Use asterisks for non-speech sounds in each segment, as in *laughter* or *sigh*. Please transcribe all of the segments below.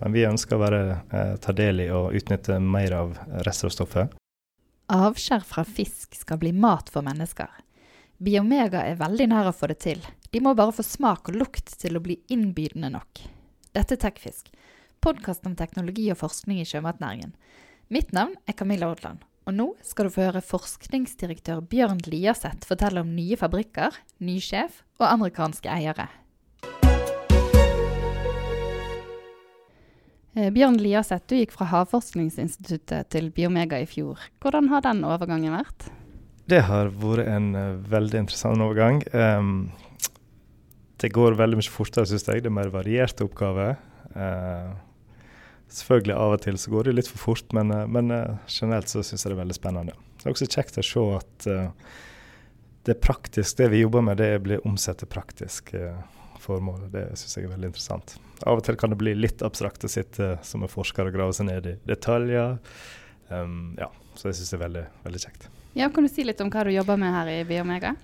Men vi ønsker å være, eh, ta del i og utnytte mer av restråstoffet. Avskjær fra fisk skal bli mat for mennesker. Biomega er veldig nær å få det til. De må bare få smak og lukt til å bli innbydende nok. Dette er Tekfisk, podkast om teknologi og forskning i sjømatnæringen. Mitt navn er Camilla Odland, og nå skal du få høre forskningsdirektør Bjørn Liaseth fortelle om nye fabrikker, ny sjef og amerikanske eiere. Bjørn Liaseth, du gikk fra Havforskningsinstituttet til Biomega i fjor. Hvordan har den overgangen vært? Det har vært en uh, veldig interessant overgang. Um, det går veldig mye fortere, syns jeg. Det er mer varierte oppgaver. Uh, selvfølgelig av og til så går det litt for fort, men, uh, men generelt så syns jeg det er veldig spennende. Det er også kjekt å se at det er praktisk, det vi jobber med, det blir omsatt til praktisk formål. Det syns jeg er veldig interessant. Av og til kan det bli litt abstrakt å sitte som en forsker og grave seg ned i detaljer. Um, ja, så jeg syns det er veldig, veldig kjekt. Ja, Kan du si litt om hva du jobber med her i Biomega?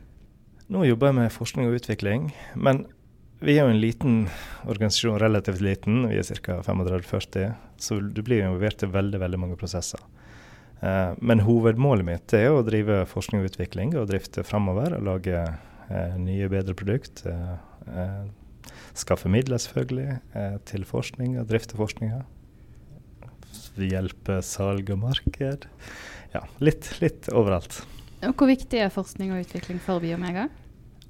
Nå jobber jeg med forskning og utvikling. Men vi er jo en liten organisasjon, relativt liten. Vi er ca. 35-40. Så du blir involvert i veldig, veldig mange prosesser. Uh, men hovedmålet mitt er å drive forskning og utvikling og drifte framover og lage uh, nye, bedre produkter. Uh, Eh, skaffe midler, selvfølgelig, eh, til forskning og drifte forskninga. Hjelpe salg og marked. Ja, litt, litt overalt. Og Hvor viktig er forskning og utvikling for Biomega?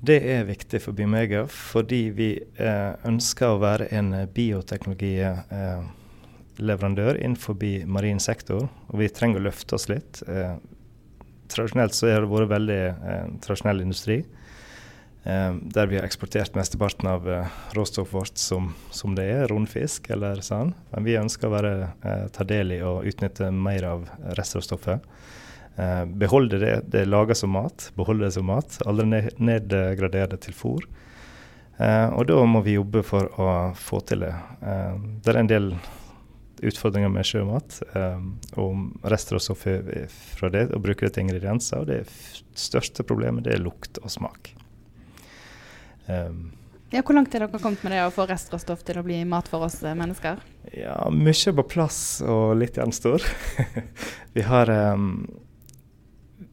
Det er viktig for Biomega fordi vi eh, ønsker å være en bioteknologileverandør eh, innenfor marin sektor. Og vi trenger å løfte oss litt. Eh, tradisjonelt så har det vært veldig eh, tradisjonell industri. Eh, der vi har eksportert mesteparten av eh, råstoffet vårt som, som, det er, rundfisk eller sånn. Men vi ønsker å være, eh, ta del i og utnytte mer av restråstoffet. Eh, beholde det det er laga som mat, beholde det som mat. Aldri nedgradere det til fôr. Og da må vi jobbe for å få til det. Det er en del utfordringer med sjømat eh, og restråstoffet fra det, og bruke det til ingredienser. Og det største problemet det er lukt og smak. Um, ja, hvor langt er dere kommet med det å få restråstoff til å bli mat for oss eh, mennesker? Ja, Mye på plass og litt gjenstår. *laughs* vi har um,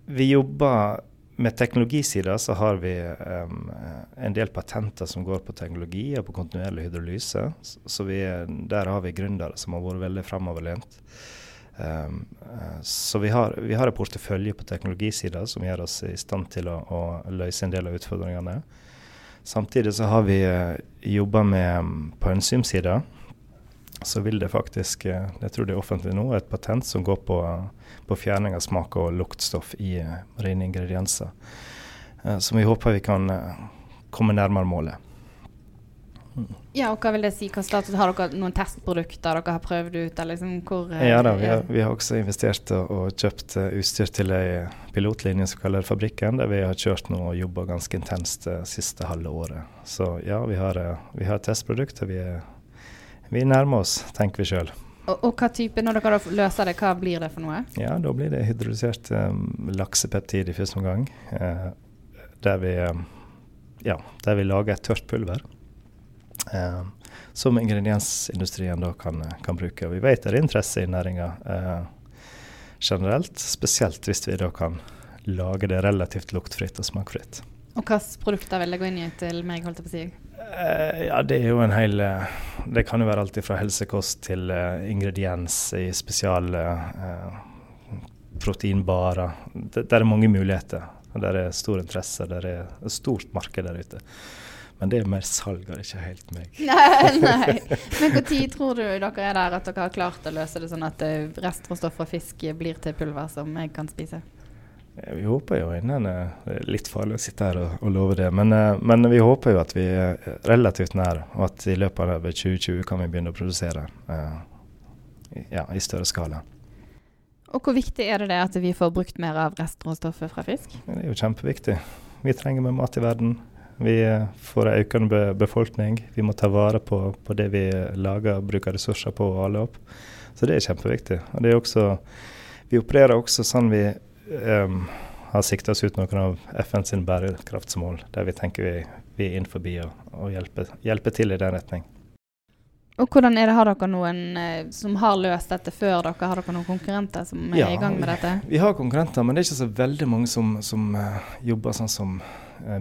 Vi jobber med teknologisida så har vi um, en del patenter som går på teknologi og på kontinuerlig hydrolyse. Så vi, der har vi gründere som har vært veldig framoverlent. Um, så vi har, vi har en portefølje på teknologisida som gjør oss i stand til å, å løse en del av utfordringene. Samtidig så har vi uh, jobba med um, På enzymsida så vil det faktisk, uh, jeg tror det er offentlig nå, et patent som går på, uh, på fjerning av smak og luktstoff i rene ingredienser. Som vi håper vi kan komme nærmere målet. Ja, og hva vil det si? Hva status Har dere noen testprodukter dere har prøvd ut? Liksom, hvor, ja da, vi har, vi har, også investert og, kjøpt uh, utstyr til ei pilotlinje som kaller Fabrikken, der vi har kjørt nå og jobba ganske intenst det uh, siste halve året. Så ja, vi har, vi har testprodukter. Vi, vi nærmer oss, tenker vi sjøl. Og, og, hva type, når dere løser det, hva blir det for noe? Ja, Da blir det hydrolysert um, laksepeptid i første omgang. der vi ja, der vi lager et tørt pulver eh, som ingrediensindustrien da kan, kan, bruke. Vi vet det er interesse i næringa eh, generelt, spesielt hvis vi da kan lage det relativt luktfritt og smakfritt. Og hvilke produkter vil det gå inn i til meg? holdt jeg på å si? Eh, ja, Det er jo en hel eh, Det kan jo være alt fra helsekost til ingrediens i spesiale uh, proteinbarer. Det, det, er mange muligheter. og Det er stor interesse. Det er et stort marked der ute. Men det er mer salg av ikke helt meg. *laughs* nei, nei. Men når tror du dere er der at dere har klart å løse det sånn at eh, restråstoff fra fisk blir til pulver som jeg kan spise? Vi håper jo innen Det er litt farlig å sitte her og, og love det, men, eh, men, vi håper jo at vi er relativt nær, og at i løpet av 2020 kan vi begynne å produsere uh, ja, i større skala. Og Hvor viktig er det, det at vi får brukt mer av restråstoffet fra fisk? Det er jo kjempeviktig. Vi trenger mer mat i verden. Vi får en økende befolkning. Vi må ta vare på, på, det vi lager og bruker ressurser på å hale opp. Så det er kjempeviktig. Og det er også, vi opererer også sånn vi um, har sikta oss ut noen av FNs bærekraftsmål, der vi tenker vi, vi er innenfor og, og hjelper, hjelper til i den retning. Og hvordan er det, Har dere noen eh, som har løst dette før dere? Har dere noen konkurrenter som er Ja, i gang med dette? Vi har konkurrenter, men det er ikke så veldig mange som, som uh, jobber sånn som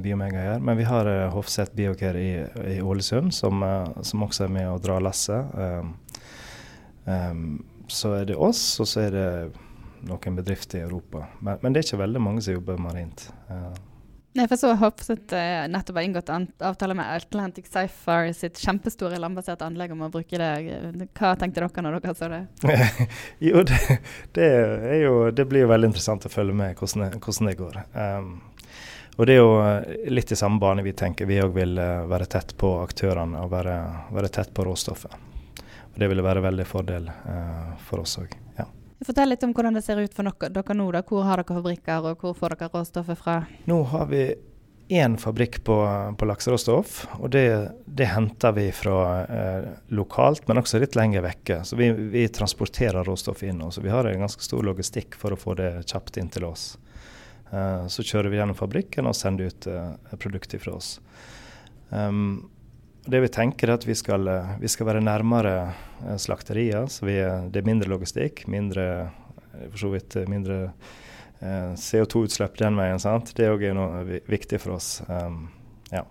Biomega gjør. Men vi har uh, Hofseth Biocare i, i Ålesund, som, eh, som også er med å dra lasset. Um, så er det oss, og så er det noen bedrifter i Europa. Men, men det er ikke veldig mange som jobber marint. Uh, Nei, for så Hofseth uh, nettopp har inngått avtale med Atlantic Cypher sitt kjempestore landbaserte anlegg om å bruke det. Hva tenkte dere når dere så det? *laughs* jo, det, det, jo, det blir jo veldig interessant å følge med hvordan hvordan det går. Um, og det er jo litt i samme bane vi tenker. Vi òg vil uh, være tett på aktørene og være, være, tett på råstoffet. Og Det ville være veldig fordel uh, for oss òg. Ja. Fortell litt om hvordan det ser ut for dere, nå. Da. Hvor har dere fabrikker, og hvor får dere råstoffet fra? Nå har vi én fabrikk på, på lakseråstoff, og det, det, henter vi fra eh, lokalt, men også litt lenger vekke. Så vi, vi transporterer råstoff inn. Så vi har en ganske stor logistikk for å få det kjapt inn til oss. Eh, så kjører vi gjennom fabrikken og sender ut eh, produkter fra oss. Um, det vi tenker er at vi skal, vi skal være nærmere slakterier. så vi, Det er mindre logistikk, mindre, for så vidt mindre eh, CO2-utslipp den veien. sant? Det er òg noe viktig for oss. Um, ja.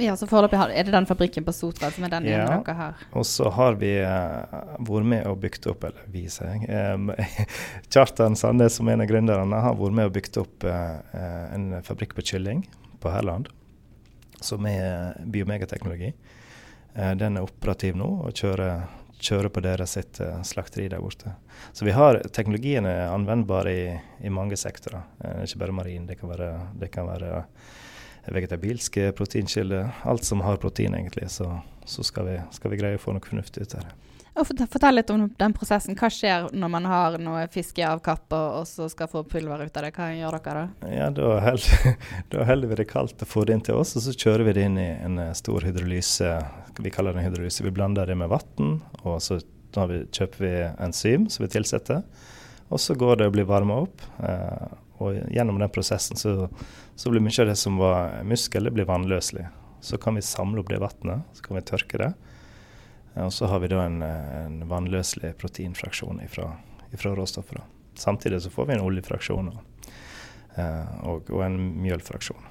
Ja, så foreløpig Er det den fabrikken på Sotra som er den ja, dere har? Og så har vi uh, vært med og bygd opp, eller vi, sier jeg. Um, *laughs* Kjartan Sandnes, som er en av gründerne, har vært med og bygd opp uh, en fabrikk på kylling på Herland som er biomegateknologi. Uh, den er operativ nå og kjører, kjører på deres sitt slakteri der borte. Så vi har teknologien er anvendbar i, i mange sektorer, ikke bare marin. Det kan være, det kan være vegetabilske proteinkilder. Alt som har protein, egentlig. Så, så skal, vi, skal, vi, greie å få noe fornuftig ut av det. Fortell litt om den prosessen. Hva skjer når man har noe fiskeavkapp og, og så skal få pulver ut av det? Hva gjør dere da? Ja, *laughs* Da holder vi det kaldt og får det inn til oss, og så kjører vi det inn i en eh, stor hydrolyse. Vi kaller det hydrolyse. Vi blander det med vann, og så vi, kjøper vi enzym som vi tilsetter. Og så går det og blir varma opp. Eh, og gjennom den prosessen så, så, blir mye av det som var muskel, det blir vannløselig. Så kan vi samle opp det vannet, så kan vi tørke det. Og så har vi da en, en vannløselig proteinfraksjon fra råstoffet. Samtidig så får vi en oljefraksjon og, eh, og, og en mjølfraksjon.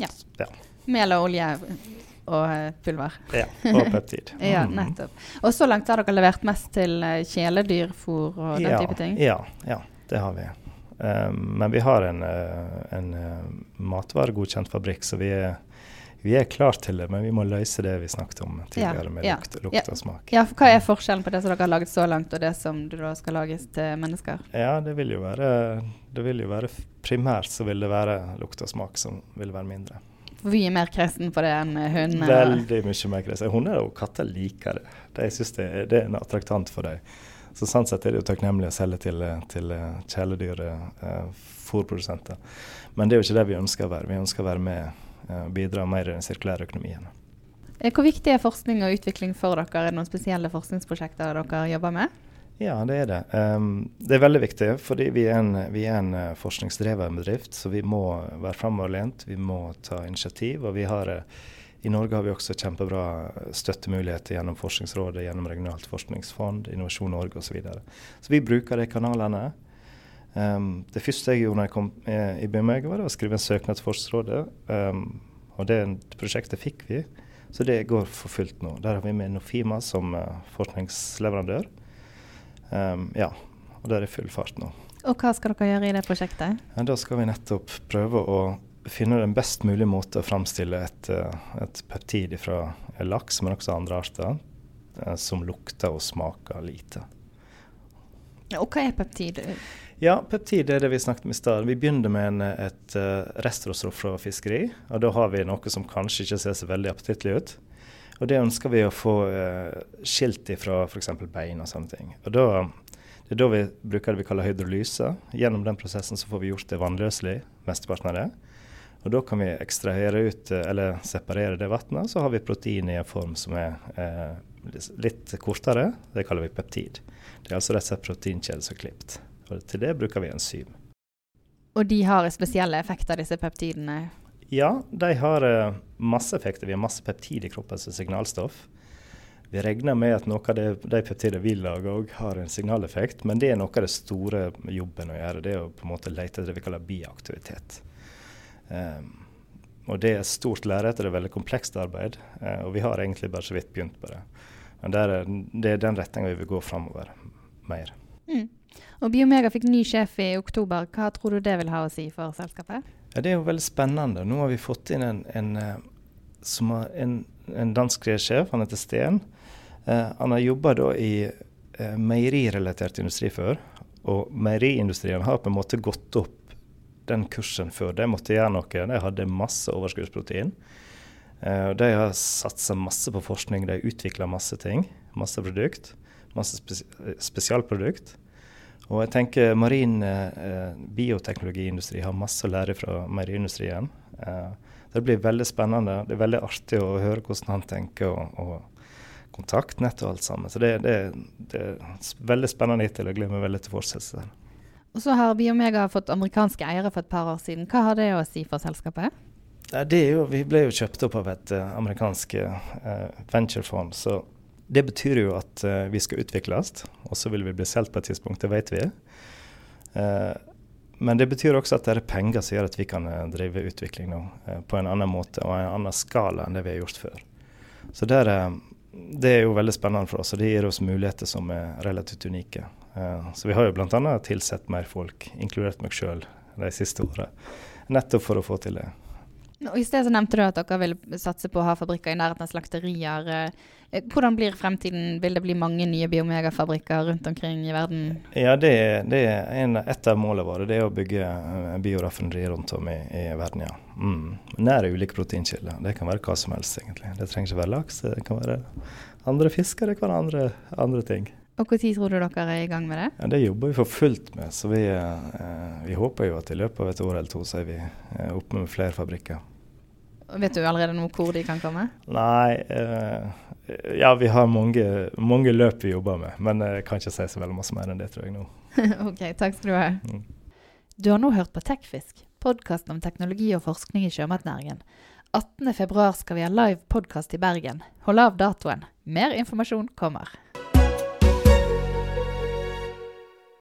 Ja. ja. Mel og olje og eh, pulver. Ja, og peptid. *laughs* ja, mm. nettopp. Og så langt har dere levert mest til eh, kjæledyrfôr og den ja, type ting? Ja, ja, det har vi. Um, men vi har en, en matvaregodkjent fabrikk, så vi er vi er klar til det, men vi må løse det vi snakket om tidligere, med ja, lukt, lukt ja. og smak. Ja, for Hva er forskjellen på det som dere har laget så langt, og det som du da skal lages til mennesker? Ja, Det vil jo være, det vil jo være Primært så vil det være lukt og smak som vil være mindre. Vi er mer kresen på det enn hund. Veldig mye mer kresen. Hunder og katter liker det. De syns det, det, er en attraktant for dem. Så Sånn sett er det jo takknemlig å selge til, til kjæledyr, eh, fôrprodusenter. Men det er jo ikke det vi ønsker å være. Vi ønsker å være med og bidra mer i den sirkulære økonomien. Eh, hvor viktig er forskning og utvikling for dere? Er det noen spesielle forskningsprosjekter dere jobber med? Ja, det er det. Um, det er veldig viktig, fordi vi er en, vi er en forskningsdreven bedrift. Så vi må være framoverlent, vi må ta initiativ. Og vi har, i Norge har vi også kjempebra støttemuligheter gjennom Forskningsrådet, gjennom regionalt forskningsfond, Innovasjon Norge osv. Så, videre. så vi bruker de kanalene. Um, det første jeg gjorde når jeg kom eh, i BMG, var å skrive en søknad til Forskningsrådet. Um, og det prosjektet fikk vi, så det går for fullt nå. Der har vi med Nofima som uh, forskningsleverandør. Um, ja, og der er full fart nå. Og hva skal dere gjøre i det prosjektet? Ja, da skal vi nettopp prøve å finne den best mulige måte å framstille et, uh, et peptid fra laks, men også andre arter, uh, som lukter og smaker lite. Og hva er peptid? Ja, peptid er det vi snakket om i stad. Vi begynner med en, et uh, restråstoff fra fiskeri. og Da har vi noe som kanskje ikke ser så veldig appetittlig ut. Og Det ønsker vi å få skilt ifra f.eks. bein og sånne ting. Og da, Det er da vi bruker det vi kaller hydrolyse. Gjennom den prosessen så får vi gjort det vannløselig, mesteparten av det. Og Da kan vi ekstrahere ut, uh, eller separere det vannet, så har vi protein i en form som er litt kortere. Det kaller vi peptid. Det er altså rett og slett som er klipt. Og til det bruker vi enzym. Og de har spesielle effekter, disse peptidene? Ja, de har eh, masse effekter. Vi har masse peptid i kroppen som signalstoff. Vi regner med at noe av det, de peptidene vi lager òg har en signaleffekt, men det er noe av det store jobben å gjøre. Det er å på en måte lete etter det vi kaller biaktivitet. Um, og det er stort lerret, det er veldig komplekst arbeid, uh, og vi har egentlig bare så vidt begynt på det. Men det er, det er den retninga vi vil gå framover mer. Mm. Og Biomega fikk ny sjef i oktober. Hva tror du det vil ha å si for selskapet? Ja, Det er jo veldig spennende. Nå har vi fått inn en, en, eh, en, en dansk sjef, han heter Sten. Eh, han har jobba i eh, meierirelatert industri før, og meieriindustrien har på en måte gått opp den kursen før. det måtte gjøre noe. De hadde masse overskuddsprotein. Eh, de har satsa masse på forskning, de har utvikla masse ting. Masse produkt. Masse spesialprodukt. Og jeg tenker marin eh, bioteknologiindustri har masse å lære fra meieriindustrien. Eh, det blir veldig spennende. Det er veldig artig å høre hvordan han tenker. og, og kontaktnett og alt sammen. Så det, det, det er veldig spennende hittil. Jeg gleder meg veldig til fortsettelse. Og så har Biomega fått amerikanske eiere for et par år siden. Hva har det å si for selskapet? Jo, vi ble jo kjøpt opp av et uh, amerikansk uh, venturefond. Så det betyr jo at uh, vi skal utvikles, og så vil vi bli solgt på et tidspunkt. Det vet vi. men det betyr også at det er penger som gjør at vi kan drive utvikling nå på en annen måte og en annen skala enn det vi har gjort før. Så der, det er jo veldig spennende for oss, og det gir oss muligheter som er relativt unike. Uh, så vi har jo bl.a. tilsett mer folk, inkludert meg sjøl, de siste åra. Nettopp for å få til det. Og I sted så nevnte du at dere vil satse på å ha fabrikker i nærheten av slakterier. Eh, hvordan blir fremtiden? Vil det bli mange nye Biomega-fabrikker rundt omkring i verden? Ja, det det er en, Et av målene våre det er å bygge bioraffinerier bioraffineri rundt om i, i verden. ja. Mm. Nær ulike proteinkilder. Det kan være hva som helst, egentlig. Det trenger ikke være laks, det kan være andre fisker, det kan være andre, andre ting. Og Når tror du dere er i gang med det? Ja, Det jobber vi for fullt med. så vi, eh, vi håper jo at i løpet av et år eller to så er vi eh, oppe med flere fabrikker. Vet du allerede nå hvor de kan komme? Nei, eh, ja vi har mange, mange, løp vi jobber med. Men jeg kan ikke si så veldig masse mer enn det, tror jeg nå. *laughs* ok, takk skal du ha. Mm. Du har nå hørt på Tekfisk, podkasten om teknologi og forskning i sjømatnæringen. 18.2 skal vi ha live podkast i Bergen. Hold av datoen. Mer informasjon kommer.